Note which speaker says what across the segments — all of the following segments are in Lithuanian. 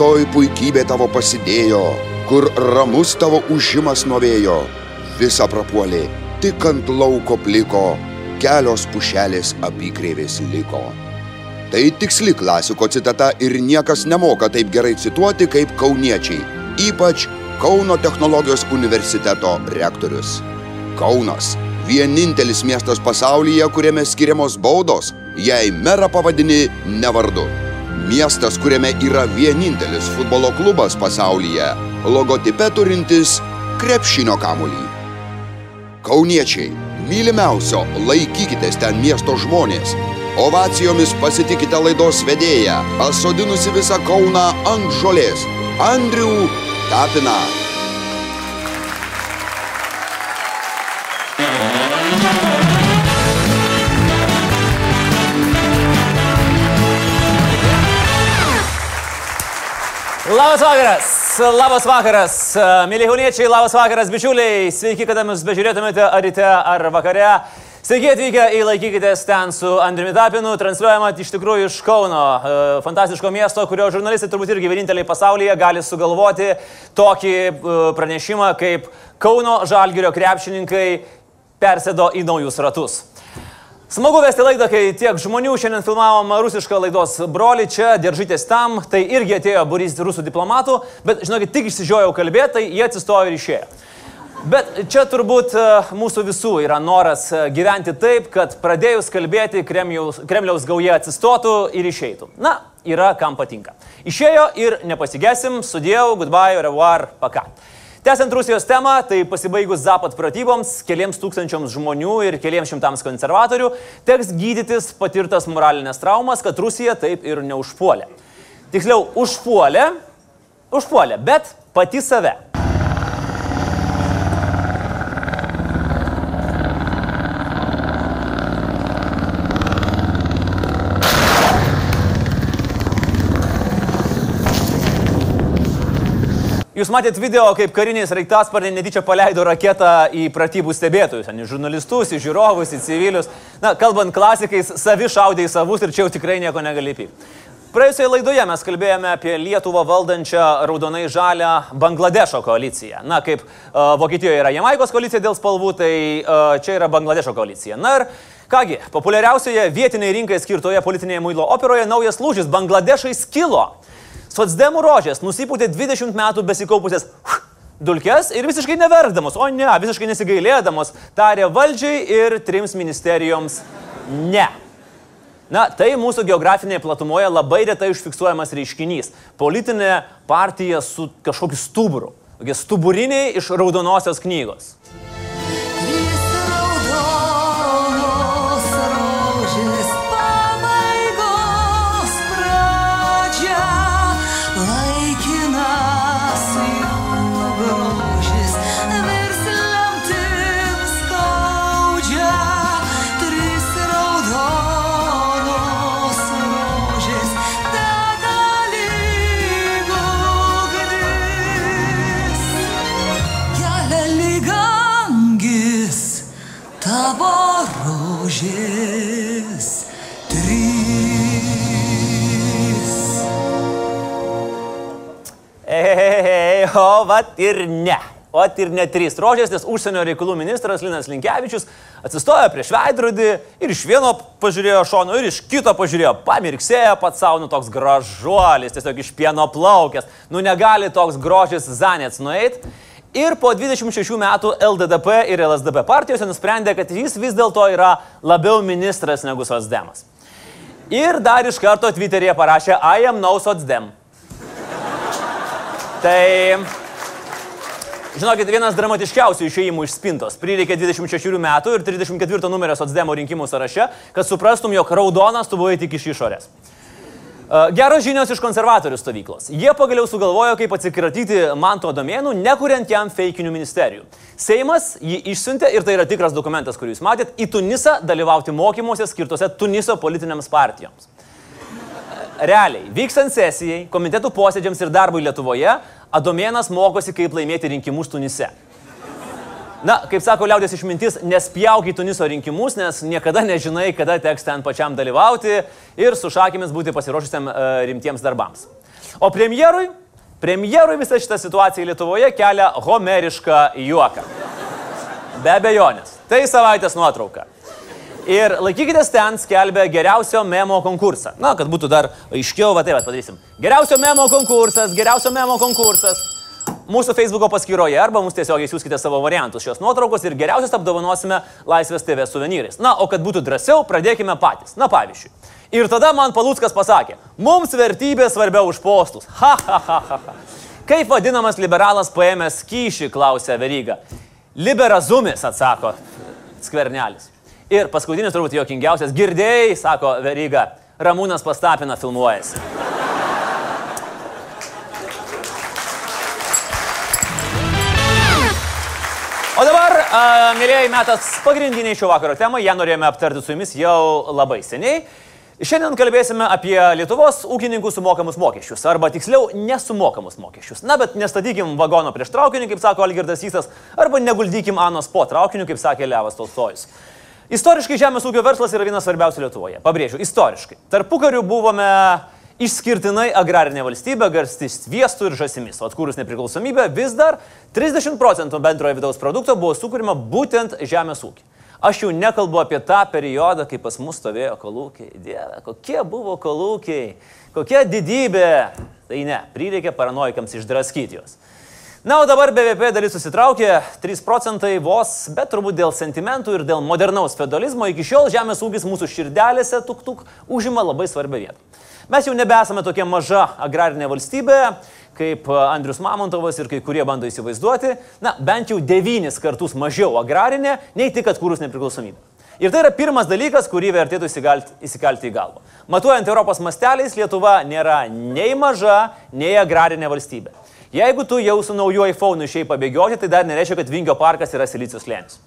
Speaker 1: Toj puikybė tavo pasidėjo, kur ramus tavo užimas nuovėjo, visa prapuolė, tik ant lauko pliko, kelios pušelės apykreivės liko. Tai tiksli klasiko citata ir niekas nemoka taip gerai cituoti kaip kauniečiai, ypač Kauno technologijos universiteto rektorius. Kaunas - vienintelis miestas pasaulyje, kuriame skiriamos baudos, jei merą pavadini nevardu. Miestas, kuriame yra vienintelis futbolo klubas pasaulyje, logotipe turintis krepšinio kamulį. Kauniečiai, mylimiausio, laikykitės ten miesto žmonės. Ovacijomis pasitikite laidos vedėją, pasodinusi visą Kauną ant žolės. Andrių Tapiną.
Speaker 2: Labas vakaras, labas vakaras, mėly jauniečiai, labas vakaras, bičiuliai, sveiki, kada mus bežiūrėtumėte ar ryte, ar vakare. Sveiki atvykę į Laikykitės ten su Andriumi Tapinu, transliuojama iš tikrųjų iš Kauno, e, fantastiško miesto, kurio žurnalistai turbūt irgi vieninteliai pasaulyje gali sugalvoti tokį e, pranešimą, kaip Kauno žalgirio krepšininkai persėdo į naujus ratus. Smagu vesti laidą, kai tiek žmonių šiandien filmavom rusišką laidos brolį, čia diržytės tam, tai irgi atėjo burys rusų diplomatų, bet žinokit, tik išsižiojau kalbėti, tai jie atsistojo ir išėjo. Bet čia turbūt e, mūsų visų yra noras e, gyventi taip, kad pradėjus kalbėti Kremliaus, Kremliaus gauja atsistotų ir išeitų. Na, yra kam patinka. Išėjo ir nepasigesim, sudėjau, goodbye, revoir, paka. Tęsiant Rusijos temą, tai pasibaigus Zapat pratyboms, keliams tūkstančiams žmonių ir keliams šimtams konservatorių teks gydytis patirtas moralinės traumas, kad Rusija taip ir neužpuolė. Tiksliau, užpuolė, užpuolė, bet pati save. Jūs matėt video, kaip kariniai sraigtasparniai netyčia paleido raketą į pratybų stebėtojus, į žurnalistus, į žiūrovus, į civilius. Na, kalbant klasikais, savi šaudė į savus ir čia jau tikrai nieko negali pypti. Praėjusioje laidoje mes kalbėjome apie Lietuvą valdančią raudonai žalę Bangladešo koaliciją. Na, kaip uh, Vokietijoje yra Jamaikos koalicija dėl spalvų, tai uh, čia yra Bangladešo koalicija. Na ir kągi, populiariausioje vietiniai rinkai skirtoje politinėje muilo operoje naujas lūžis Bangladešai skilo. Sotsdemų rožės nusipūtė 20 metų besikaupusias dulkes ir visiškai neverkdamos, o ne, visiškai nesigailėdamos, tarė valdžiai ir trims ministerijoms ne. Na, tai mūsų geografinėje platumoje labai retai užfiksuojamas reiškinys. Politinė partija su kažkokiu stuburu. Tokie stuburiniai iš raudonosios knygos. O vat ir ne. O ir ne trys rožės, nes užsienio reikalų ministras Linas Linkevičius atsistojo prieš veidrodį ir iš vieno pažiūrėjo šono, ir iš kito pažiūrėjo, pamirksėjo pats savo, nu toks gražuolis, tiesiog iš pieno plaukęs, nu negali toks grožis zanėts nueit. Ir po 26 metų LDDP ir LSDP partijose nusprendė, kad jis vis dėlto yra labiau ministras negu Sosdemas. Ir dar iš karto Twitter'yje parašė I am no Sosdem. Tai, žinokit, vienas dramatiškiausių išėjimų iš spintos. Prireikė 26 metų ir 34 numerio Sotsdemo rinkimų sąraše, kad suprastum, jog raudonas tu buvai tik iš išorės. E, Geros žinios iš konservatorių stovyklos. Jie pagaliau sugalvojo, kaip atsikratyti manto domenų, nekuriant jam feikinių ministerijų. Seimas jį išsiuntė ir tai yra tikras dokumentas, kurį jūs matėt, į Tunisą dalyvauti mokymuose skirtose Tuniso politinėms partijoms. Realiai, vykstant sesijai, komitetų posėdžiams ir darbui Lietuvoje, Adomėnas mokosi, kaip laimėti rinkimus Tunise. Na, kaip sako liaudės išmintis, nespjauk į Tuniso rinkimus, nes niekada nežinai, kada teks ten pačiam dalyvauti ir su šakėmis būti pasiruošusiam uh, rimtiems darbams. O premjerui, premjerui visą šitą situaciją Lietuvoje kelia homerišką juoką. Be abejonės. Tai savaitės nuotrauka. Ir laikykitės ten skelbia geriausio memo konkursą. Na, kad būtų dar aiškiau, va taip pat padarysim. Geriausio memo konkursas, geriausio memo konkursas mūsų Facebook'o paskyroje arba mums tiesiog įsiūskite savo variantus šios nuotraukos ir geriausius apdovanosime Laisvės TV suvenyrais. Na, o kad būtų drąsiau, pradėkime patys. Na, pavyzdžiui. Ir tada man Paluckas pasakė, mums vertybė svarbiau už postus. Ha, ha, ha, ha. ha. Kaip vadinamas liberalas paėmęs kyšį, klausė Veryga. Liberazumis, atsako skvernelis. Ir paskutinis turbūt jokingiausias, girdėjai, sako Veryga, Ramūnas Pastapina filmuojasi. O dabar, a, mėlyjei, metas pagrindiniai šio vakaro temai, ją norėjome aptarti su jumis jau labai seniai. Šiandien kalbėsime apie Lietuvos ūkininkų sumokamus mokesčius, arba tiksliau nesumokamus mokesčius. Na, bet nestatykim vagono prieš traukinį, kaip sako Algirdas Įsas, arba neguldykim Anos po traukiniu, kaip sakė Levas Tolstojus. Istoriškai žemės ūkio verslas yra vienas svarbiausių Lietuvoje. Pabrėžiu, istoriškai. Tarpu karių buvome išskirtinai agrarinė valstybė, garsti sviestų ir žasimis. O atkūrus nepriklausomybę vis dar 30 procentų bendrojo vidaus produkto buvo sukūrima būtent žemės ūkiai. Aš jau nekalbu apie tą periodą, kai pas mus stovėjo kolūkiai. Dieve, kokie buvo kolūkiai, kokia didybė. Tai ne, prireikė paranojikams išdraskyti juos. Na, o dabar BVP dalis susitraukė 3 procentai vos, bet turbūt dėl sentimentų ir dėl modernaus feudalizmo iki šiol žemės ūkis mūsų širdelėse tuk tuk užima labai svarbią vietą. Mes jau nebesame tokia maža agrarinė valstybė, kaip Andrius Mamontovas ir kai kurie bando įsivaizduoti, na, bent jau devynis kartus mažiau agrarinė, nei tik atkūrus nepriklausomybę. Ir tai yra pirmas dalykas, kurį vertėtų įsigalti, įsikalti į galvą. Matuojant Europos masteliais, Lietuva nėra nei maža, nei agrarinė valstybė. Jeigu tu jau su nauju iPhone išėjai pabėgioti, tai dar nereiškia, kad Vingio parkas yra silicijos lėnis.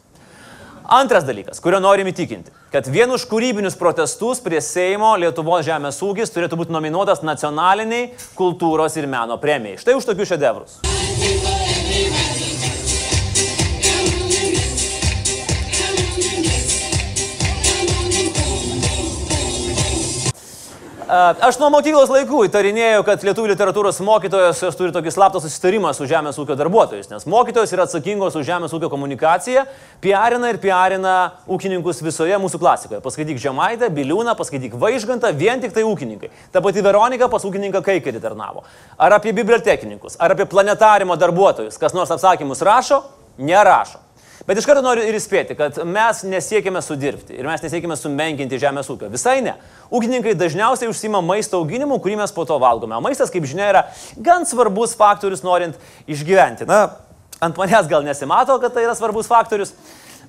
Speaker 2: Antras dalykas, kurio norim įtikinti, kad vien už kūrybinius protestus prie Seimo Lietuvos žemės ūkis turėtų būti nominuotas nacionaliniai kultūros ir meno premijai. Štai už tokius šedevrus. Aš nuo mokyklos laikų įtarinėjau, kad lietuvių literatūros mokytojos jos turi tokį slaptą susitarimą su žemės ūkio darbuotojais, nes mokytojos yra atsakingos už žemės ūkio komunikaciją, piarina ir piarina ūkininkus visoje mūsų klasikoje. Paskaityk Žemaitę, Biliūną, paskaityk Vaižgantą, vien tik tai ūkininkai. Ta pati Veronika pas ūkininką Kaikerį tarnavo. Ar apie bibliotekininkus, ar apie planetarimo darbuotojus, kas nors atsakymus rašo, nerašo. Bet iš karto noriu ir įspėti, kad mes nesiekime sudirbti ir mes nesiekime sumenkinti žemės ūkio. Visai ne. Ūkininkai dažniausiai užsima maisto auginimu, kurį mes po to valgome. O maistas, kaip žinia, yra gan svarbus faktorius norint išgyventi. Na, ant manęs gal nesimato, kad tai yra svarbus faktorius,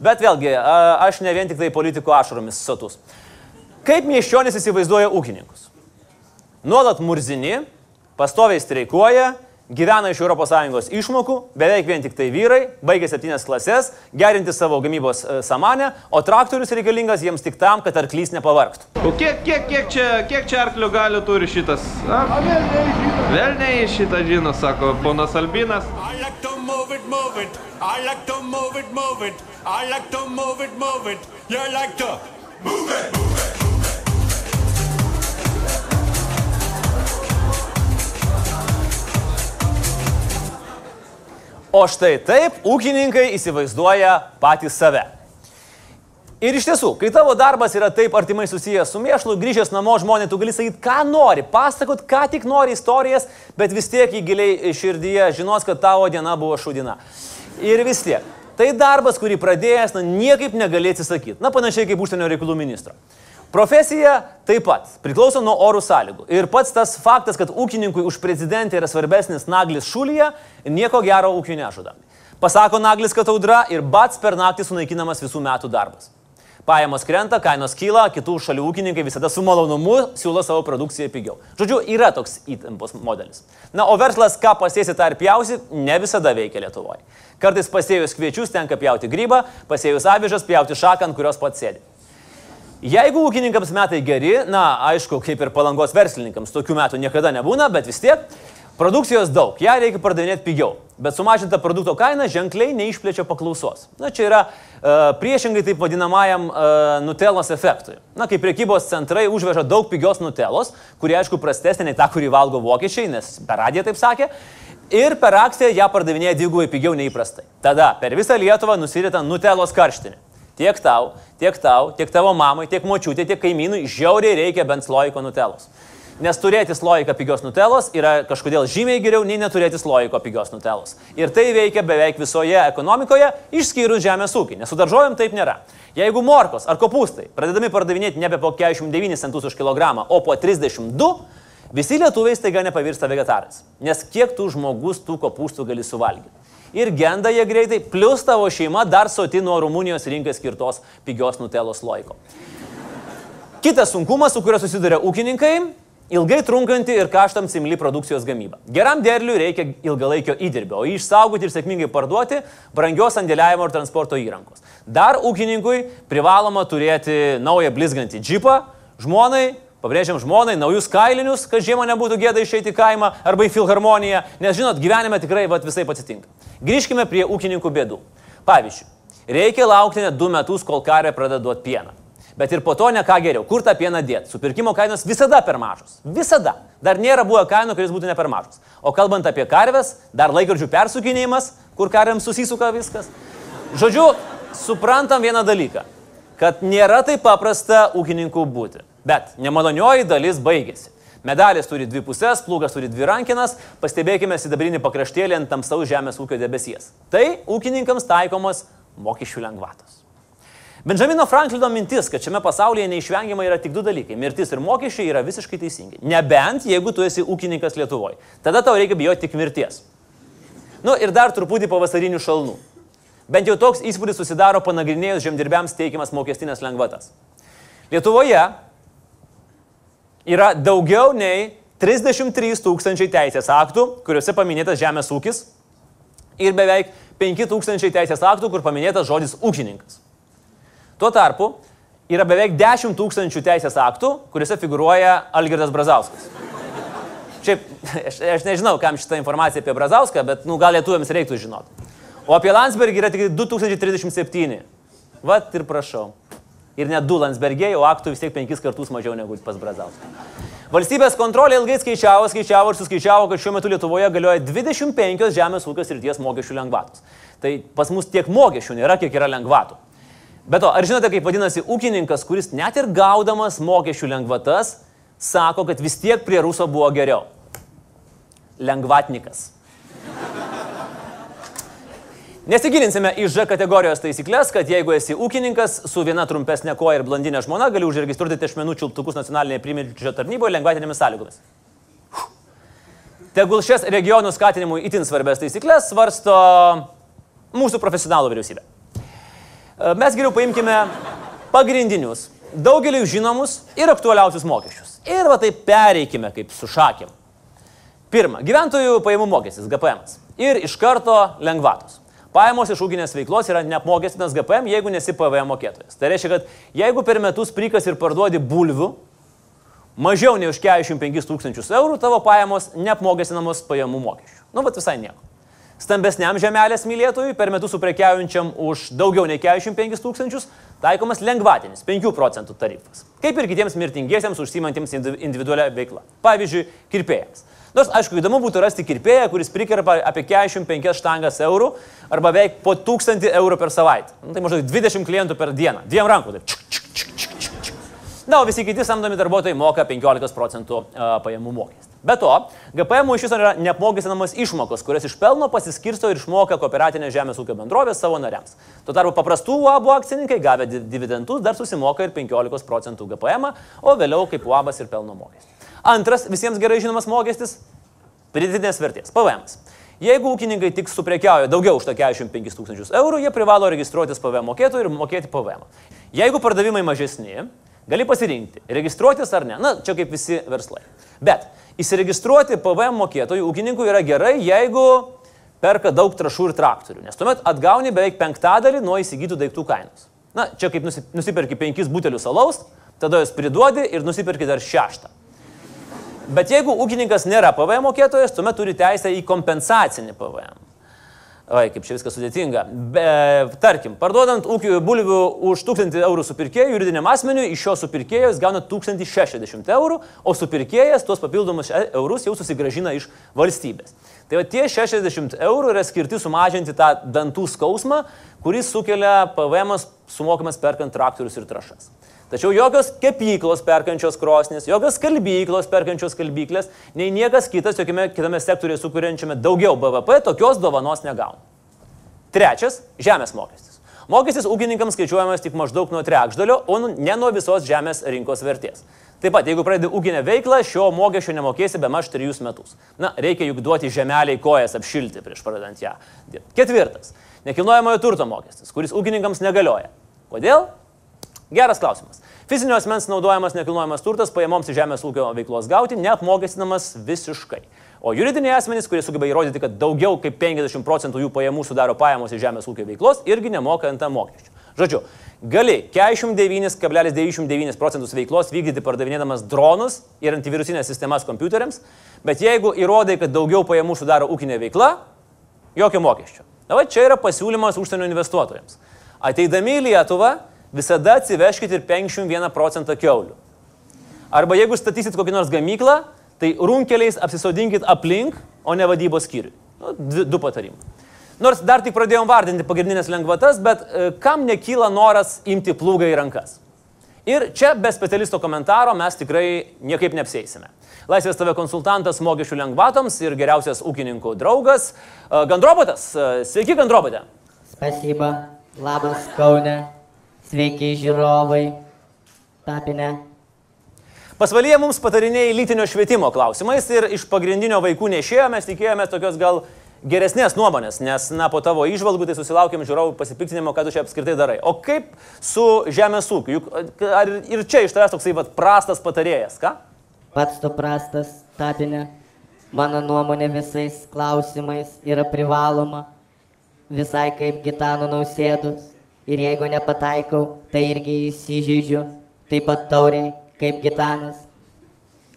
Speaker 2: bet vėlgi, aš ne vien tik tai politikų ašaromis sotus. Kaip miesčionis įsivaizduoja ūkininkus? Nuolat murzini, pastoviai streikuoja, gyvena iš ES išmokų, beveik vien tik tai vyrai, baigė septynias klases, gerinti savo gamybos e, samanę, o traktorius reikalingas jiems tik tam, kad arklys nepavarktų.
Speaker 3: O kiek, kiek, kiek, čia, kiek čia arklio galių turi šitas? A, vėl nei šitą žino, sako ponas Albinas.
Speaker 4: Like move it, move it. Like move it, move it. Like move it, move it. You like to move it, move it.
Speaker 2: O štai taip ūkininkai įsivaizduoja patys save. Ir iš tiesų, kai tavo darbas yra taip artimai susijęs su mėšlu, grįžęs namo žmonė, tu gali sakyti, ką nori, pasakot, ką tik nori istorijas, bet vis tiek į giliai širdyje žinos, kad tavo diena buvo šudina. Ir vis tiek, tai darbas, kurį pradėjęs, na, niekaip negali atsisakyti. Na, panašiai kaip užsienio reikalų ministro. Profesija taip pat priklauso nuo orų sąlygų. Ir pats tas faktas, kad ūkininkui už prezidentę yra svarbesnis naglis šulyje, nieko gero ūkiui nežada. Pasako naglis, kad audra ir bats per naktį sunaikinamas visų metų darbas. Pajamos krenta, kainos kyla, kitų šalių ūkininkai visada su malonumu siūlo savo produkciją pigiau. Žodžiu, yra toks įtampos modelis. Na, o verslas, ką pasėsi, tą ir pjausi, ne visada veikia Lietuvoje. Kartais pasėjus kviečius tenka pjauti grybą, pasėjus avižas pjauti šaką, ant kurios pats sėdi. Jeigu ūkininkams metai geri, na, aišku, kaip ir palangos verslininkams, tokių metų niekada nebūna, bet vis tiek produkcijos daug, ją reikia pardavinėti pigiau. bet sumažinta produkto kaina ženkliai neišplečia paklausos. Na, čia yra uh, priešingai taip vadinamajam uh, nutelos efektui. Na, kai priekybos centrai užveža daug pigios nutelos, kuri aišku prastesnė nei ta, kurį valgo vokiečiai, nes per radiją taip sakė, ir per akciją ją pardavinėja dvigubai pigiau nei įprastai. Tada per visą Lietuvą nusirita nutelos karštinė. Tiek tau, tiek tau, tiek tavo mamai, tiek močiutė, tiek kaimynui žiauriai reikia bent slojiko nutelos. Nes turėti sloiką pigios nutelos yra kažkodėl žymiai geriau nei neturėti sloiko pigios nutelos. Ir tai veikia beveik visoje ekonomikoje, išskyrus žemės ūkį, nes su daržovėm taip nėra. Jeigu morkos ar kopūstai pradedami pardavinėti nebe po 49 centus už kilogramą, o po 32, visi lietuviai staiga nepavirsta vegetarais. Nes kiek tų žmogus tų kopūstų gali suvalgyti. Ir genda jie greitai, plus tavo šeima dar soti nuo Rumunijos rinkai skirtos pigios nutelos loiko. Kitas sunkumas, su kuriuo susiduria ūkininkai Ilgai trunkanti ir kaštams imli produkcijos gamyba. Geram derliui reikia ilgalaikio įdirbio, o jį išsaugoti ir sėkmingai parduoti brangios sandėliavimo ir transporto įrankos. Dar ūkininkui privaloma turėti naują blizgantį džipą, žmonai, pabrėžiam žmonai, naujus kailinius, kad žiemą nebūtų gėda išeiti į kaimą arba į filharmoniją, nes žinot, gyvenime tikrai vat, visai atsitinka. Grįžkime prie ūkininkų bėdų. Pavyzdžiui, reikia laukti net du metus, kol karė pradeda duoti pieną. Bet ir po to ne ką geriau. Kur tą pieną dėti? Supirkimo kainos visada per mažos. Visada. Dar nėra buvę kainų, kuris būtų ne per mažos. O kalbant apie karves, dar laikrodžių persukinėjimas, kur karėms susisuka viskas. Žodžiu, suprantam vieną dalyką. Kad nėra taip paprasta ūkininkų būti. Bet nemalonioji dalis baigėsi. Medalis turi dvi pusės, plūgas turi dvi rankinas, pastebėkime sidabrinį pakraštėlį ant tamsaus žemės ūkio debesies. Tai ūkininkams taikomos mokesčių lengvatos. Benjamino Franklino mintis, kad šiame pasaulyje neišvengiamai yra tik du dalykai - mirtis ir mokesčiai yra visiškai teisingi. Nebent jeigu tu esi ūkininkas Lietuvoje. Tada tau reikia bijoti tik mirties. Nu ir dar truputį pavasarinių šalnų. Bent jau toks įspūdis susidaro panagrinėjus žemdirbiams teikiamas mokestinės lengvatas. Lietuvoje yra daugiau nei 33 tūkstančiai teisės aktų, kuriuose paminėtas žemės ūkis ir beveik 5 tūkstančiai teisės aktų, kur paminėtas žodis ūkininkas. Tuo tarpu yra beveik 10 tūkstančių teisės aktų, kuriuose figuruoja Algirdas Brazauskas. Šiaip, aš, aš nežinau, kam šitą informaciją apie Brazauską, bet, nu, gal lietuviams reiktų žinoti. O apie Landsbergį yra tik 2037. Vat ir prašau. Ir net du Landsbergiai, o aktų vis tiek penkis kartus mažiau negu pas Brazauską. Valstybės kontrolė ilgai skaičiavo, skaičiavo ir suskaičiavo, kad šiuo metu Lietuvoje galioja 25 žemės ūkio srities mokesčių lengvatos. Tai pas mus tiek mokesčių nėra, kiek yra lengvatų. Bet to, ar žinote, kaip vadinasi ūkininkas, kuris net ir gaudamas mokesčių lengvatas, sako, kad vis tiek prie ruso buvo geriau? Lengvatnikas. Nesigilinsime į Ž kategorijos taisyklės, kad jeigu esi ūkininkas su viena trumpesnė koja ir blondinė žmona, gali užregistruoti tešmenų čiulptukus nacionalinėje primilčio tarnyboje lengvatinėmis sąlygomis. Tegul šias regionų skatinimui itin svarbės taisyklės svarsto mūsų profesionalų vyriausybė. E, mes geriau paimkime pagrindinius, daugeliu žinomus ir aktualiausius mokesčius. Ir va taip pereikime kaip su šakėm. Pirma, gyventojų pajamų mokestis GPM. Ir iš karto lengvatos. Pajamos iš ūkinės veiklos yra neapmokestinas GPM, jeigu nesi PVM mokėtojas. Tai reiškia, kad jeigu per metus prikas ir parduodi bulvių mažiau nei už 45 tūkstančius eurų, tavo pajamos neapmokestinamos pajamų mokesčių. Nu, bet visai nieko. Stambesniam žemelės mylėtojui per metus suprekiaujančiam už daugiau nei 45 tūkstančius taikomas lengvatinis 5 procentų tarifas. Kaip ir kitiems mirtingiesiems užsimantiems individualią veiklą. Pavyzdžiui, kirpėjams. Nors, aišku, įdomu būtų rasti kirpėją, kuris prikerpa apie 45 štangas eurų arba beveik po 1000 eurų per savaitę. Nu, tai maždaug 20 klientų per dieną. Dviem rankų. Tai čik, čik, čik, čik, čik, čik. Na, o visi kiti samdomi darbuotojai moka 15 procentų uh, pajamų mokestį. Be to, GPM iš viso yra neapmokestinamos išmokos, kurias iš pelno pasiskirsto ir išmoka kooperatinė žemės ūkio bendrovė savo nariams. Tuo tarpu paprastų UAB akcininkai gavę dividendus dar susimoka ir 15 procentų GPM, o vėliau kaip UABas ir pelno mokestis. Antras visiems gerai žinomas mokestis - pridėtinės vertės - PVM. Jeigu ūkininkai tik suprekiauja daugiau už 45 tūkstančius eurų, jie privalo registruotis PVM mokėtojų ir mokėti PVM. Jeigu pardavimai mažesni, gali pasirinkti, registruotis ar ne. Na, čia kaip visi verslai. Bet Įsiregistruoti PVM mokėtojų ūkininkų yra gerai, jeigu perka daug trašų ir traktorių, nes tuomet atgauni beveik penktadalį nuo įsigytų daiktų kainos. Na, čia kaip nusipirki penkis butelius alaus, tada juos priduodi ir nusipirki dar šeštą. Bet jeigu ūkininkas nėra PVM mokėtojas, tuomet turi teisę į kompensacinį PVM. Oi, kaip čia viskas sudėtinga. Be, tarkim, parduodant ūkių bulvių už 1000 eurų supirkėjų juridiniam asmeniui, iš šio supirkėjo jis gauna 1060 eurų, o supirkėjas tuos papildomus e- eurus jau susigražina iš valstybės. Tai va tie 60 eurų yra skirti sumažinti tą dantų skausmą, kuris sukelia PVM sumokamas perkant traktorius ir trašas. Tačiau jokios kepyklos perkančios krosnis, jokios kalbyklos perkančios kalbyklės, nei niekas kitas, jokiame kitame sektoriuje sukuriančiame daugiau BVP, tokios dovanos negauna. Trečias - žemės mokestis. Mokestis ūkininkams skaičiuojamas tik maždaug nuo trečdalio, o nu- ne nuo visos žemės rinkos vertės. Taip pat, jeigu pradedi ūkinę veiklą, šio mokesčio nemokėsi be maž trijus metus. Na, reikia juk duoti žemeliai kojas apšilti prieš pradedant ją. dirbti. Ketvirtas - nekilnojamojo turto mokestis, kuris ūkininkams negalioja. Kodėl? Geras klausimas. Fizinio asmens naudojamas nekilnojamas turtas pajamoms iš žemės ūkio veiklos gauti neapmokestinamas visiškai. O juridiniai asmenys, kurie sugeba įrodyti, kad daugiau kaip 50 procentų jų pajamų sudaro pajamos iš žemės ūkio veiklos, irgi nemoka ant mokesčių. Žodžiu, gali 49,99 procentus veiklos vykdyti pardavinėdamas dronus ir antivirusinės sistemas kompiuteriams, bet jeigu įrodai, kad daugiau pajamų sudaro ūkinė veikla, jokio mokesčio. Na, va, čia yra pasiūlymas užsienio investuotojams. Ateidami į Lietuvą, visada atsiveškite ir 51 procentą keulių. Arba jeigu statysit kokį nors gamyklą, tai runkeliais apsisodinkit aplink, o ne vadybos skyriui. Nu, dvi, du patarimai. Nors dar tik pradėjom vardinti pagrindinės lengvatas, bet e, kam nekyla noras imti plūgą į rankas? Ir čia be specialisto komentaro mes tikrai niekaip neapsėsime. Laisvės tave konsultantas mokesčių lengvatoms ir geriausias ūkininkų draugas e, Gandrobotas. E, Sveiki, Gandrobotė.
Speaker 5: Spasiba, labas Kaune, sveiki žiūrovai, tapinė.
Speaker 2: Pasvalyje mums patarinėjai lytinio švietimo klausimais ir iš pagrindinio vaikų nešėjo mes tikėjomės tokios gal geresnės nuomonės, nes, na, po tavo išvalgų tai susilaukėm žiūrovų pasipiktinimo, ką tu čia apskritai darai. O kaip su žemės ūkiu? Juk ar ir čia iš tavęs toksai vat, prastas patarėjas, ką?
Speaker 5: Pats tu prastas, tapinė. Mano nuomonė visais klausimais yra privaloma, visai kaip Gitano nausėdus. Ir jeigu nepataikau, tai irgi įsižeidžiu, taip pat tauriai kaip Gitanas.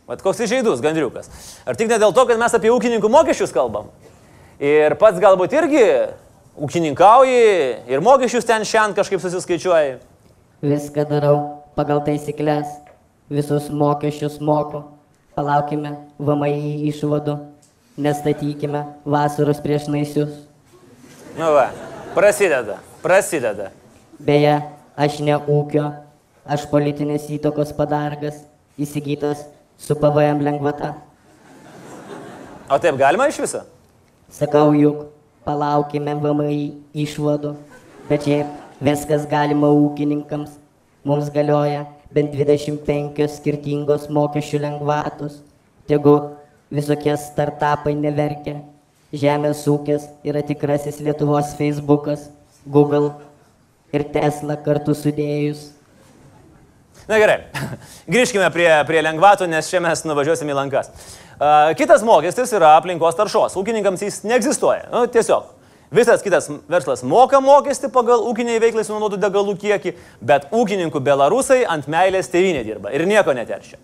Speaker 2: Vat koks įžeidus, gandriukas. Ar tik ne dėl to, kad mes apie ūkininkų mokesčius kalbam? Ir pats galbūt irgi ūkininkauji ir mokesčius ten šiandien kažkaip susiskaičiuoji.
Speaker 5: Viską darau pagal taisyklės, visus mokesčius moku. Palaukime VMI išvadų, nestatykime vasaros prieš naisius.
Speaker 2: Nu va, prasideda, prasideda.
Speaker 5: Beje, aš ne ūkio, aš politinės įtakos padargas, įsigytas su PVM lengvata.
Speaker 2: O taip galima iš viso?
Speaker 5: Sakau juk, palaukime VMI išvadų, bet šiaip viskas galima ūkininkams. Mums galioja bent 25 skirtingos mokesčių lengvatos. Tegu visokie startupai neverkia. Žemės ūkis yra tikrasis Lietuvos Facebookas, Google ir Tesla kartu sudėjus.
Speaker 2: Na gerai, grįžkime prie, prie lengvatų, nes čia mes nuvažiuosime į lankas. Uh, kitas mokestis yra aplinkos taršos. Ūkininkams jis neegzistuoja. Nu, tiesiog. Visas kitas verslas moka mokestį pagal ūkiniai veiklai sunaudotų degalų kiekį, bet ūkininkų belarusai ant meilės tėvynė dirba ir nieko neteršia.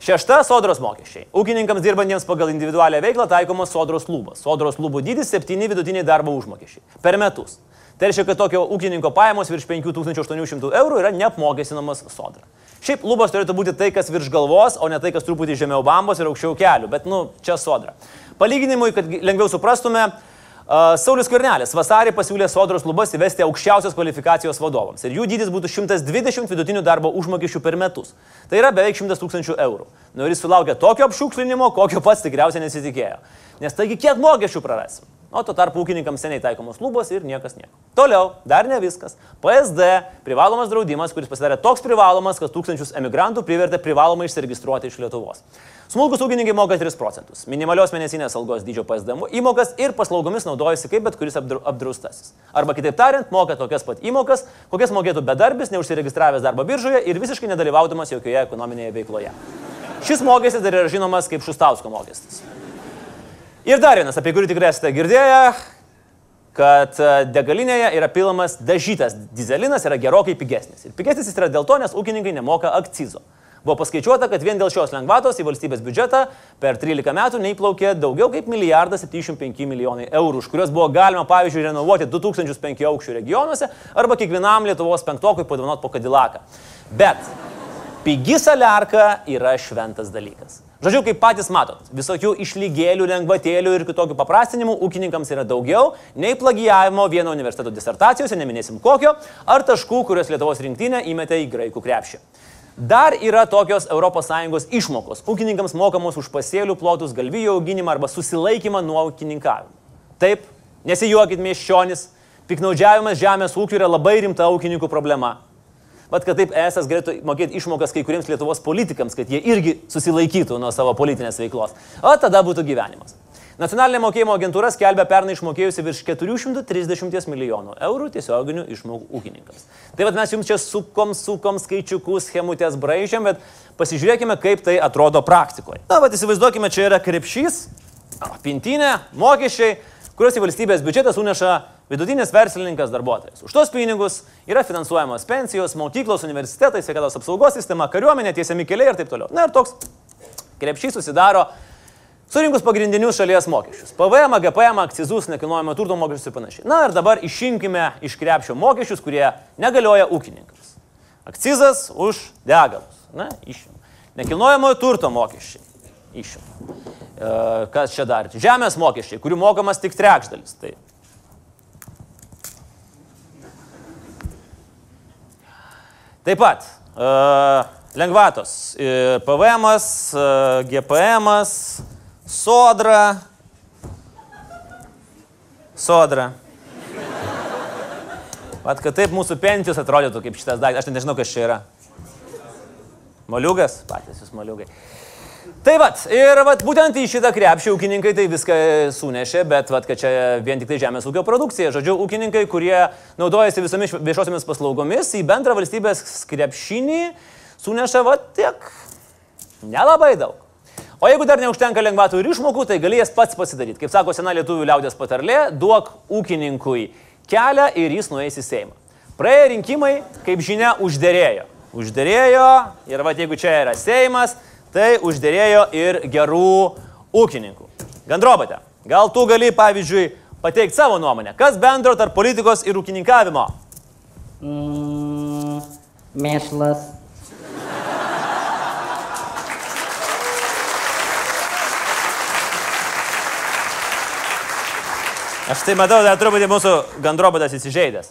Speaker 2: Šešta - sodros mokesčiai. Ūkininkams dirbantiems pagal individualią veiklą taikomas sodros lubas. Sodros lubų dydis - 7 vidutiniai darbo užmokesčiai per metus. Tai reiškia, kad tokio ūkininko pajamos virš 5800 eurų yra neapmokestinamas sodra. Šiaip lubos turėtų būti tai, kas virš galvos, o ne tai, kas truputį žemiau bambos ir aukščiau kelių, bet, nu, čia sodra. Palyginimui, kad lengviau suprastume, Saulis Kornelis vasarį pasiūlė sodros lubas įvesti aukščiausios kvalifikacijos vadovams ir jų dydis būtų 120 vidutinių darbo užmokesčių per metus. Tai yra beveik 100 tūkstančių eurų. Nu ir jis sulaukė tokio apšūklinimo, kokio pats tikriausiai nesitikėjo. Nes taigi kiek mokesčių prarasim? O tuo tarpu ūkininkams seniai taikomos lubos ir niekas nieko. Toliau, dar ne viskas. PSD privalomas draudimas, kuris pasidarė toks privalomas, kad tūkstančius emigrantų privertė privalomai išsiregistruoti iš Lietuvos. Smulkus ūkininkai moka 3 procentus. Minimalios mėnesinės algos dydžio PSD įmokas ir paslaugomis naudojasi kaip bet kuris apdra- apdraustasis. Arba kitaip tariant, moka tokias pat įmokas, kokias mokėtų bedarbis, neužsiregistravęs darbo biržoje ir visiškai nedalyvaudamas jokioje ekonominėje veikloje. Šis mokestis dar yra žinomas kaip Šustausko mokestis. Ir dar vienas, apie kurį tikrai esate girdėję, kad e, degalinėje yra pilamas dažytas dizelinas, yra gerokai pigesnis. Ir pigesnis jis yra dėl to, nes ūkininkai nemoka akcizo. Buvo paskaičiuota, kad vien dėl šios lengvatos į valstybės biudžetą per 13 metų neįplaukė daugiau kaip milijardas 75 milijonai eurų, už kuriuos buvo galima, pavyzdžiui, renovuoti 2005 aukščių regionuose arba kiekvienam Lietuvos penktokui padovanot po Kadilaką. Bet pigi saliarka yra šventas dalykas. Žodžiu, kaip patys matot, visokių išlygėlių, lengvatėlių ir kitokių paprastinimų ūkininkams yra daugiau nei plagijavimo vieno universiteto disertacijose, neminėsim kokio, ar taškų, kuriuos Lietuvos rinktinė įmetė į graikų krepšį. Dar yra tokios ES išmokos ūkininkams mokamos už pasėlių plotus, galvijų auginimą arba susilaikymą nuo ūkininkavimo. Taip, nesijuokit miesčionis, piknaudžiavimas žemės ūkiu yra labai rimta ūkininkų problema. Vat kad taip ES galėtų mokėti išmokas kai kuriems Lietuvos politikams, kad jie irgi susilaikytų nuo savo politinės veiklos. O tada būtų gyvenimas. Nacionalinė mokėjimo agentūra skelbia pernai išmokėjusi virš 430 milijonų eurų tiesioginių išmokų ūkininkams. Tai vad mes jums čia sukom, sukom skaičiukus, schemutės braižiam, bet pasižiūrėkime, kaip tai atrodo praktikoje. Na, vad įsivaizduokime, čia yra krepšys, pintinė, mokesčiai, kuriuos į valstybės biudžetą suneša vidutinis verslininkas darbuotojas. Už tos pinigus yra finansuojamos pensijos, mokyklos, universitetai, sveikatos apsaugos sistema, kariuomenė, tiesiami keliai ir taip toliau. Na ir toks krepšys susidaro surinkus pagrindinius šalies mokesčius. PVM, GPM, akcizus, nekilnojamo turto mokesčius ir panašiai. Na ir dabar išinkime iš krepšio mokesčius, kurie negalioja ūkininkams. Akcizas už degalus. Na, išim. Nekilnojamojo turto mokesčiai. Išim. E, kas čia dar? Žemės mokesčiai, kurių mokamas tik trečdalis. Tai Taip pat uh, lengvatos. Uh, PVM, uh, GPM, sodra. Sodra. Vat, kad taip mūsų pensijos atrodytų kaip šitas daiktas. Aš nežinau, kas čia yra. Moliugas? Patys jūs moliugai. Tai vat, ir vat, būtent į šitą krepšį ūkininkai tai viską sunešė, bet vat, kad čia vien tik tai žemės ūkio produkcija. Žodžiu, ūkininkai, kurie naudojasi visomis viešosiamis paslaugomis, į bendrą valstybės krepšinį suneša vat tiek nelabai daug. O jeigu dar neužtenka lengvatų ir išmokų, tai galės pats pasidaryti. Kaip sako sena lietuvių liaudės patarlė, duok ūkininkui kelią ir jis nueis į Seimą. Praėję rinkimai, kaip žinia, uždėrėjo. Uždėrėjo ir va, jeigu čia yra Seimas, tai uždėrėjo ir gerų ūkininkų. Gandrobate, gal tu gali, pavyzdžiui, pateikti savo nuomonę, kas bendro tarp politikos ir ūkininkavimo?
Speaker 5: Mm, mėšlas.
Speaker 2: Aš tai matau, dar truputį mūsų gandrobotas įsižeidęs.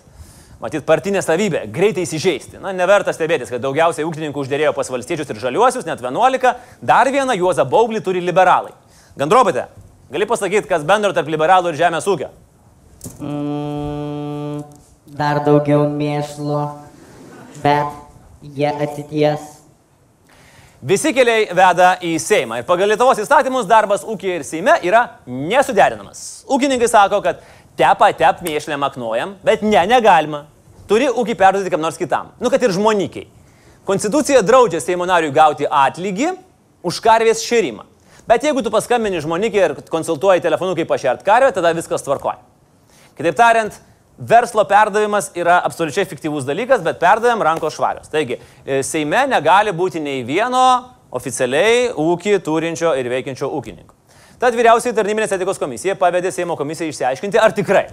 Speaker 2: Matyt, partinė savybė - greitai įsižeisti. Na, neverta stebėtis, kad daugiausiai ūkininkų uždėrėjo pas valstiečius ir žaliuosius, net 11, dar vieną Juozą Baublį turi liberalai. Gandrobate, gali pasakyti, kas bendro tarp liberalų ir žemės ūkio?
Speaker 5: Mm, dar daugiau mėšlo, bet jie atsities.
Speaker 2: Visi keliai veda į Seimą ir pagal Lietuvos įstatymus darbas ūkija ir Seime yra nesuderinamas. Ūkininkai sako, kad tepą tep mėšlę maknuojam, bet ne, negalima. Turi ūkį perduoti kam nors kitam. Nu, kad ir žmonikiai. Konstitucija draudžia Seimo nariui gauti atlygį už karvės šėrimą. Bet jeigu tu paskambini žmonikiai ir konsultuoji telefonu, kaip pašert karvę, tada viskas tvarkoja. Kitaip tariant, verslo perdavimas yra absoliučiai fiktyvus dalykas, bet perdavėm rankos švarios. Taigi, e, Seime negali būti nei vieno oficialiai ūkį turinčio ir veikiančio ūkininko. Tad vyriausiai tarnybinės etikos komisija pavedė Seimo komisijai išsiaiškinti, ar tikrai,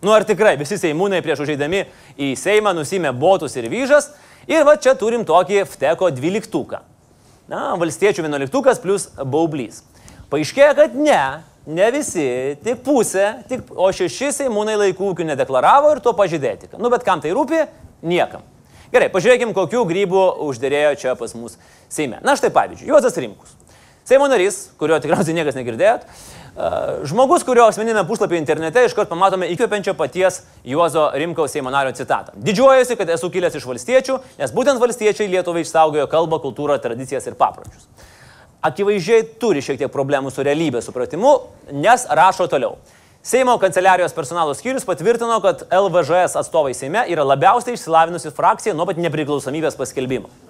Speaker 2: nu ar tikrai visi Seimūnai prieš užeidami į Seimą nusimė botus ir vyžas. Ir va čia turim tokį Fteko dvyliktuką. Na, valstiečių vienuoliktukas plus baublys. Paaiškėjo, kad ne, ne visi, tik pusė, tik, o šeši Seimūnai laikų ūkių nedeklaravo ir to pažydėti. Nu, bet kam tai rūpi? Niekam. Gerai, pažiūrėkim, kokių grybų uždėrėjo čia pas mus Seime. Na štai pavyzdžiui, Juozas Rimkus. Seimo narys, kurio tikriausiai niekas negirdėjot, žmogus, kurio asmeninėme puslapyje internete iškart pamatome įkvepiančio paties Juozo Rimkaus Seimo nario citatą. Didžiuojasi, kad esu kilęs iš valstiečių, nes būtent valstiečiai Lietuvai išsaugojo kalbą, kultūrą, tradicijas ir papročius. Akivaizdžiai turi šiek tiek problemų su realybės supratimu, nes rašo toliau. Seimo kanceliarijos personalo skyrius patvirtino, kad LVŽS atstovai Seime yra labiausiai išsilavinusi frakcija nuo pat nepriklausomybės paskelbimo.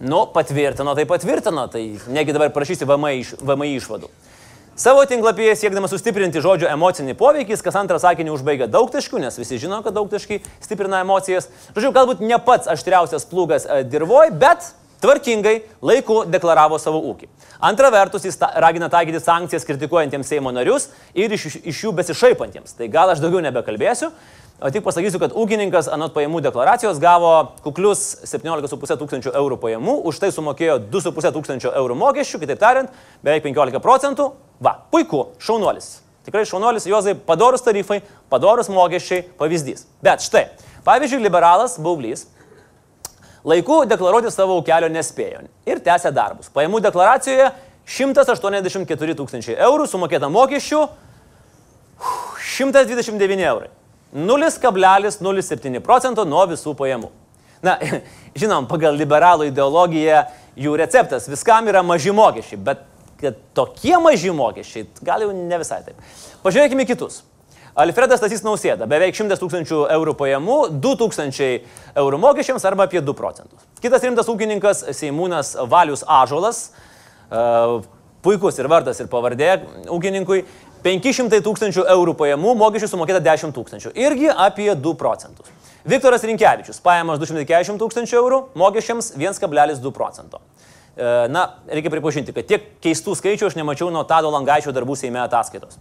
Speaker 2: Nu, patvirtino, tai patvirtino, tai negi dabar prašysi VMI, iš, VMI išvadų. Savo tinklapyje siekdamas sustiprinti žodžio emocinį poveikį, jis kas antrą sakinį užbaigia daug taškų, nes visi žino, kad daug taškai stiprina emocijas. Žodžiu, galbūt ne pats aštriausias plūgas dirvoj, bet tvarkingai laiku deklaravo savo ūkį. Antra vertus, jis ta, ragina taikyti sankcijas kritikuojantiems Seimo narius ir iš, iš jų besišaipantiems. Tai gal aš daugiau nebekalbėsiu, tik pasakysiu, kad ūkininkas anot pajamų deklaracijos gavo kuklius 17,5 tūkstančių eurų pajamų, už tai sumokėjo 2,5 tūkstančio eurų mokesčių, kitaip tariant, beveik 15 procentų. Va, puiku, šaunuolis. Tikrai šaunuolis, Jozai, padorus tarifai, padorus mokesčiai, pavyzdys. Bet štai, pavyzdžiui, liberalas Baublys Laiku deklaruoti savo ūkelio nespėjo ir tęsė darbus. Pajamų deklaracijoje 184 tūkstančiai eurų, sumokėta mokesčių 129 eurai. 0,07 procento nuo visų pajamų. Na, žinom, pagal liberalų ideologiją jų receptas viskam yra maži mokesčiai, bet kad tokie maži mokesčiai, gal jau ne visai taip. Pažiūrėkime kitus. Alfredas Tasys Nausėda, beveik 100 tūkstančių eurų pajamų, 2 tūkstančiai eurų mokesčiams arba apie 2 procentus. Kitas rimtas ūkininkas Seimūnas Valius Ažolas, uh, puikus ir vardas ir pavardė ūkininkui, 500 tūkstančių eurų pajamų, mokesčių sumokėta 10 tūkstančių, irgi apie 2 procentus. Viktoras Rinkevičius, pajamos 240 tūkstančių eurų, mokesčiams 1,2 procento. Na, reikia pripažinti, kad tiek keistų skaičių aš nemačiau nuo Tado Langaičio darbų Seime ataskaitos.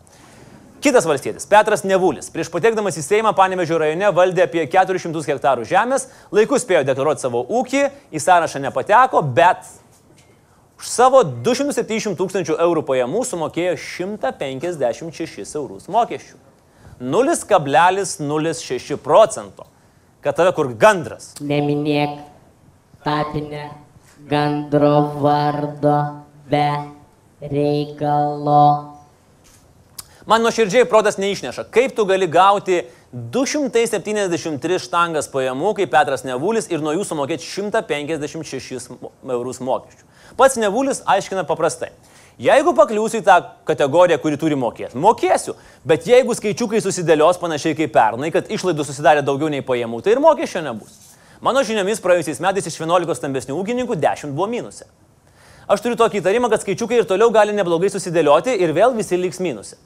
Speaker 2: Kitas valstietis, Petras Nevulis, prieš patekdamas į Seimą Panevežio rajone valdė apie 400 hektarų žemės, laikus spėjo deklaruoti savo ūkį, į sąrašą nepateko, bet už savo 270 tūkstančių eurų pajamų sumokėjo 156 eurus mokesčių. 0,06 procento. Kad tave kur gandras.
Speaker 5: Neminėk tapinę gandro vardo be reikalo.
Speaker 2: Man nuoširdžiai protas neišneša, kaip tu gali gauti 273 štangas pajamų, kaip Petras Nevulis, ir nuo jų sumokėti 156 eurus mokesčių. Pats Nevulis aiškina paprastai. Jeigu pakliūsiu į tą kategoriją, kuri turi mokėti, mokėsiu, bet jeigu skaičiukai susidėlios panašiai kaip pernai, kad išlaidų susidarė daugiau nei pajamų, tai ir mokesčio nebus. Mano žiniomis praėjusiais metais iš 11 stambesnių ūkininkų 10 buvo minuse. Aš turiu tokį įtarimą, kad skaičiukai ir toliau gali neblogai susidėlioti ir vėl visi liks minuse.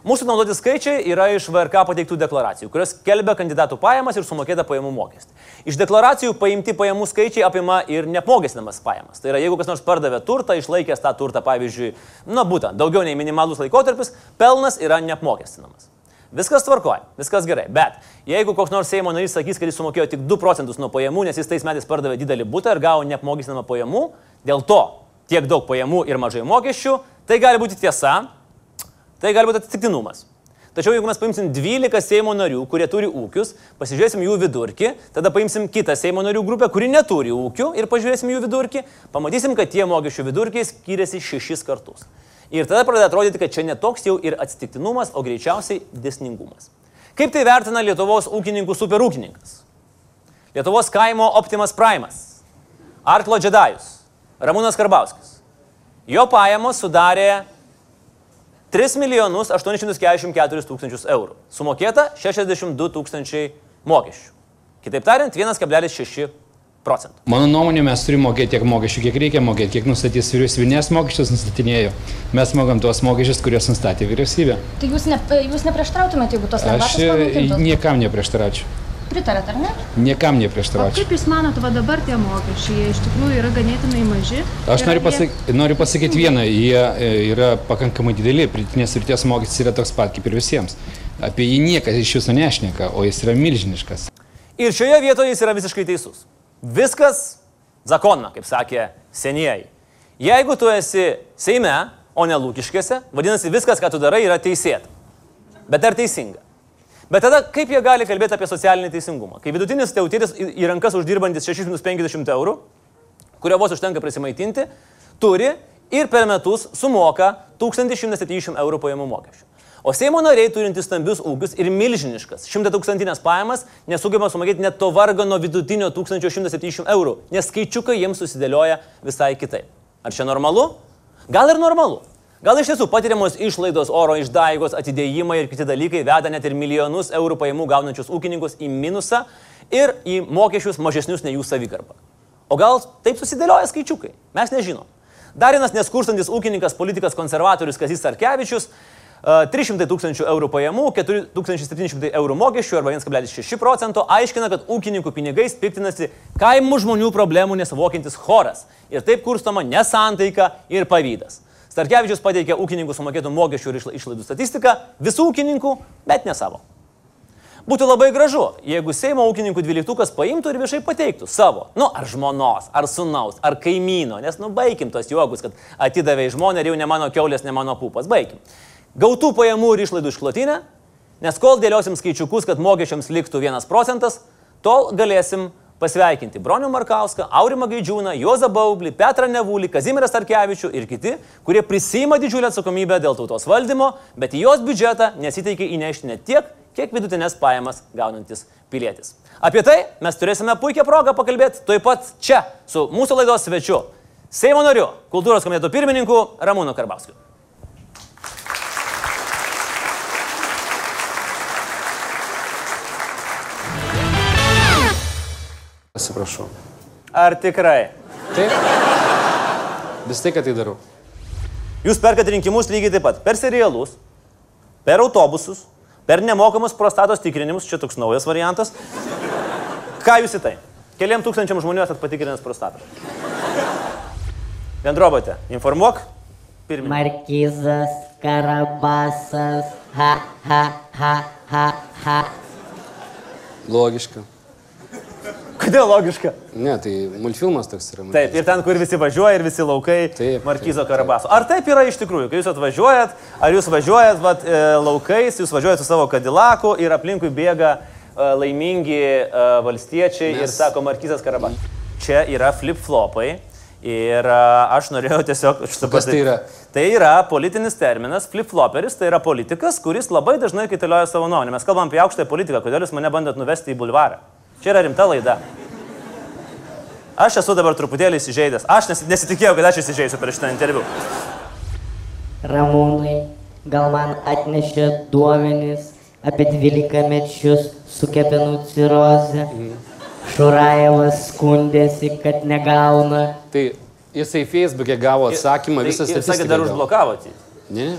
Speaker 2: Mūsų naudoti skaičiai yra iš VRK pateiktų deklaracijų, kurios kelbia kandidatų pajamas ir sumokėtą pajamų mokestį. Iš deklaracijų paimti pajamų skaičiai apima ir neapmokestinamas pajamas. Tai yra, jeigu kas nors pardavė turtą, išlaikęs tą turtą, pavyzdžiui, na būtent, daugiau nei minimalus laikotarpis, pelnas yra neapmokestinamas. Viskas tvarkoja, viskas gerai. Bet jeigu koks nors Seimo narys sakys, kad jis sumokėjo tik 2 procentus nuo pajamų, nes jis tais metais pardavė didelį būtą ir gavo neapmokestinamą pajamų, dėl to tiek daug pajamų ir mažai mokesčių, tai gali būti tiesa, Tai gali būti atsitiktinumas. Tačiau jeigu mes paimsim 12 Seimo narių, kurie turi ūkius, pasižiūrėsim jų vidurkį, tada paimsim kitą Seimo narių grupę, kuri neturi ūkių ir pažiūrėsim jų vidurkį, pamatysim, kad tie mokesčių vidurkiai skiriasi šešis kartus. Ir tada pradeda atrodyti, kad čia netoks jau ir atsitiktinumas, o greičiausiai desningumas. Kaip tai vertina Lietuvos ūkininkų superūkininkas? Lietuvos kaimo Optimas Primas, Arklo Džedajus, Ramūnas Karbauskis. Jo pajamos sudarė 3 milijonus 844 tūkstančius eurų. Sumokėta 62 tūkstančiai mokesčių. Kitaip tariant, 1,6 procentų.
Speaker 6: Mano nuomonė, mes turime mokėti tiek mokesčių, kiek reikia mokėti, kiek nustatys vyriausybinės mokesčius nustatinėjo. Mes mokam tuos mokesčius, kuriuos nustatė vyriausybė.
Speaker 7: Tai jūs, ne, jūs neprieštrautumėte, jeigu tos
Speaker 6: Aš
Speaker 7: lengvatos
Speaker 6: e,
Speaker 7: panaikintos?
Speaker 6: niekam neprieštaraučiau.
Speaker 7: Pritarėt, ar ne?
Speaker 6: Niekam
Speaker 8: O
Speaker 6: neprieštaraučiau.
Speaker 8: kaip Jūs manot, va dabar tie mokesčiai, jie iš tikrųjų yra ganėtinai maži?
Speaker 6: Aš noriu,
Speaker 8: ar jie-
Speaker 6: pasak noriu pasakyti vieną, jie e, yra pakankamai dideli, pridėtinės vertės mokestis yra toks pat kaip ir visiems. Apie jį niekas iš jūsų nešneka, o jis yra milžiniškas.
Speaker 2: Ir šioje vietoje jis yra visiškai teisus. Viskas zakonna, kaip sakė senieji. Jeigu tu esi Seime, o ne lūkiškėse, vadinasi viskas, ką tu darai, yra teisėta. Bet ar teisinga? Bet tada kaip jie gali kalbėti apie socialinį teisingumą? Kai vidutinis tautietis į rankas uždirbantis 650 eurų, kurio vos užtenka prisimaitinti, turi ir per metus sumoka 1170 eurų pajamų mokesčių. O Seimo nariai turintys stambius ūkius ir milžiniškas 100 tūkstantinės pajamas nesugeba sumokėti net to vargano vidutinio 1170 eurų, nes skaičiukai jiems susidėlioja visai kitaip. Ar čia normalu? Gal ir normalu. Gal iš tiesų patiriamos išlaidos, oro išdaigos, atidėjimai ir kiti dalykai veda net ir milijonus eurų pajamų gaunančius ūkininkus į minusą ir į mokesčius mažesnius nei jų savigarba. O gal taip susidėlioja skaičiukai? Mes nežinom. Dar vienas neskurstantis ūkininkas, politikas konservatorius Kazis Sarkevičius e, 300 tūkstančių eurų pajamų, 4700 eurų mokesčių arba 1,6 procento aiškina, kad ūkininkų pinigais piktinasi kaimų žmonių problemų nesuvokiantis choras. Ir taip kurstoma nesantaika ir pavydas. Starkevičius pateikė ūkininkų sumokėtų mokesčių ir išla- išlaidų statistiką visų ūkininkų, bet ne savo. Būtų labai gražu, jeigu Seimo ūkininkų dvyliktukas paimtų ir viešai pateiktų savo, nu, ar žmonos, ar sunaus, ar kaimyno, nes, nu, baigim tos juokus, kad atidavė į žmonę ir jau ne mano keulės, ne mano pupas, baigim. Gautų pajamų ir išlaidų išklotinę, nes kol dėliosim skaičiukus, kad mokesčiams liktų 1 procentas, tol galėsim pasveikinti Bronių Markauską, Aurimą Gaidžiūną, Juozą Baublį, Petrą Nevulį, Kazimierą Starkevičių ir kiti, kurie prisima didžiulę atsakomybę dėl tautos valdymo, bet į jos biudžetą nesiteikė įnešti net tiek, kiek vidutinės pajamas gaunantis pilietis. Apie tai mes turėsime puikią progą pakalbėti taip pat čia su mūsų laidos svečiu, Seimo nariu, kultūros komiteto pirmininku Ramūnu Karbauskiu.
Speaker 9: Atsiprašau.
Speaker 2: Ar tikrai?
Speaker 9: Taip. Vis tai, kad tai darau.
Speaker 2: Jūs perkat rinkimus lygiai taip pat per serialus, per autobusus, per nemokamus prostatos tikrinimus, čia toks naujas variantas. Ką jūs į tai? Keliam tūkstančiam žmonių esat patikrinęs prostatą. Bendrobote, informuok. Pirmininkas.
Speaker 5: Markizas, Karabasas, ha, ha, ha, ha, ha.
Speaker 9: Logiška.
Speaker 2: Kodėl logiška?
Speaker 9: Ne, tai multfilmas toks yra.
Speaker 2: Taip, ir ten, kur visi važiuoja ir visi laukai
Speaker 9: Taip,
Speaker 2: Markizo
Speaker 9: taip.
Speaker 2: Karabaso. Ar taip yra iš tikrųjų, kai jūs atvažiuojat, ar jūs važiuojat vat, e, laukais, jūs važiuojat su savo kadilaku ir aplinkui bėga e, laimingi e, valstiečiai ir
Speaker 9: Mes-
Speaker 2: sako Markizas Karabasas. Čia yra flip-flopai. Ir a, aš norėjau tiesiog šitą
Speaker 9: Kas tai yra?
Speaker 2: Tai yra politinis terminas, flip-floperis, tai yra politikas, kuris labai dažnai kaitalioja savo nuomonę. Mes kalbam apie aukštąją politiką, kodėl jūs mane bandot nuvesti į bulvarą. Čia yra rimta laida. Aš esu dabar truputėlį įsižeidęs. Aš nesi- nesitikėjau, kad aš įsižeisiu per šitą interviu.
Speaker 5: Ramūnai, gal man atnešė duomenys apie 12 mečius su kepenų cirozė. Šurajevas skundėsi, kad negauna.
Speaker 9: Tai jisai Facebook'e gavo atsakymą, visą
Speaker 2: Tai, sakė,
Speaker 9: statistiką.
Speaker 2: dar
Speaker 9: gavo.
Speaker 2: užblokavot jį.
Speaker 9: Ne,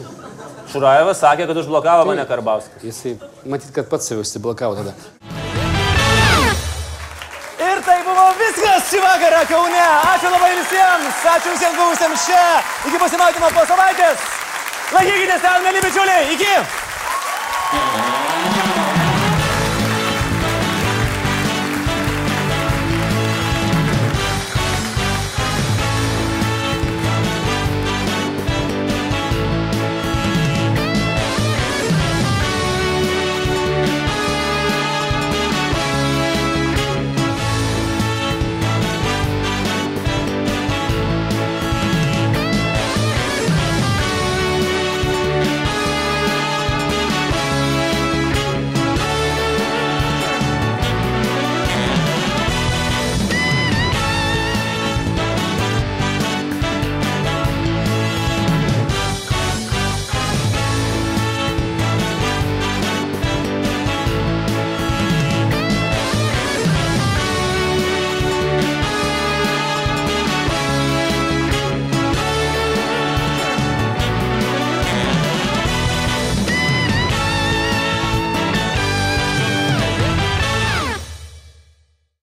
Speaker 2: Šurajevas sakė, kad užblokavo mane Karbauskis.
Speaker 9: jisai, matyt, kad pats save užsiblokavo tada.
Speaker 2: Buvo viskas šį vakarą Kaune. Ačiū labai visiems. Ačiū visiems buvusiems čia. Iki pasimatymo po savaitės. Laikykitės ten, mėly bičiuliai. Iki.